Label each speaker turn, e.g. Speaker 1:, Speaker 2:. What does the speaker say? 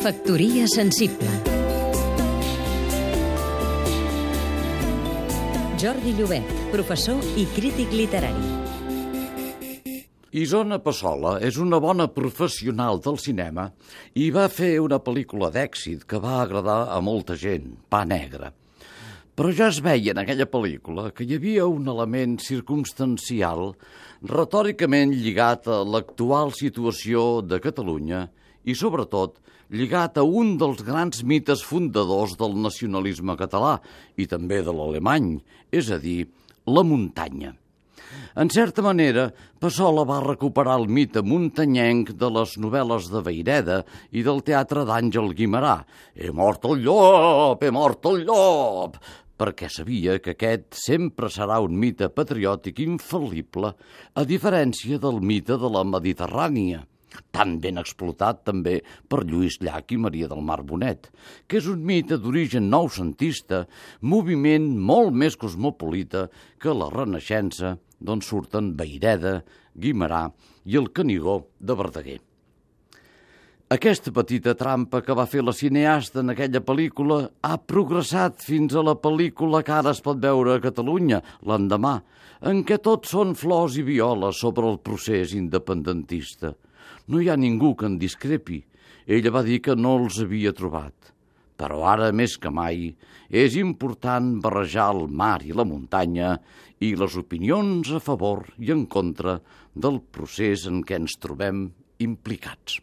Speaker 1: Factoria sensible Jordi Llobet, professor i crític literari.
Speaker 2: Isona Passola és una bona professional del cinema i va fer una pel·lícula d'èxit que va agradar a molta gent, Pa Negre. Però ja es veia en aquella pel·lícula que hi havia un element circumstancial retòricament lligat a l'actual situació de Catalunya i, sobretot, lligat a un dels grans mites fundadors del nacionalisme català i també de l'alemany, és a dir, la muntanya. En certa manera, Passola va recuperar el mite muntanyenc de les novel·les de Veireda i del teatre d'Àngel Guimarà. He mort el llop, he mort el llop! perquè sabia que aquest sempre serà un mite patriòtic infal·lible, a diferència del mite de la Mediterrània, tan ben explotat també per Lluís Llach i Maria del Mar Bonet, que és un mite d'origen noucentista, moviment molt més cosmopolita que la Renaixença, d'on surten Beireda, Guimarà i el Canigó de Verdaguer. Aquesta petita trampa que va fer la cineasta en aquella pel·lícula ha progressat fins a la pel·lícula que ara es pot veure a Catalunya, l'endemà, en què tot són flors i violes sobre el procés independentista. No hi ha ningú que en discrepi. Ella va dir que no els havia trobat. Però ara, més que mai, és important barrejar el mar i la muntanya i les opinions a favor i en contra del procés en què ens trobem implicats.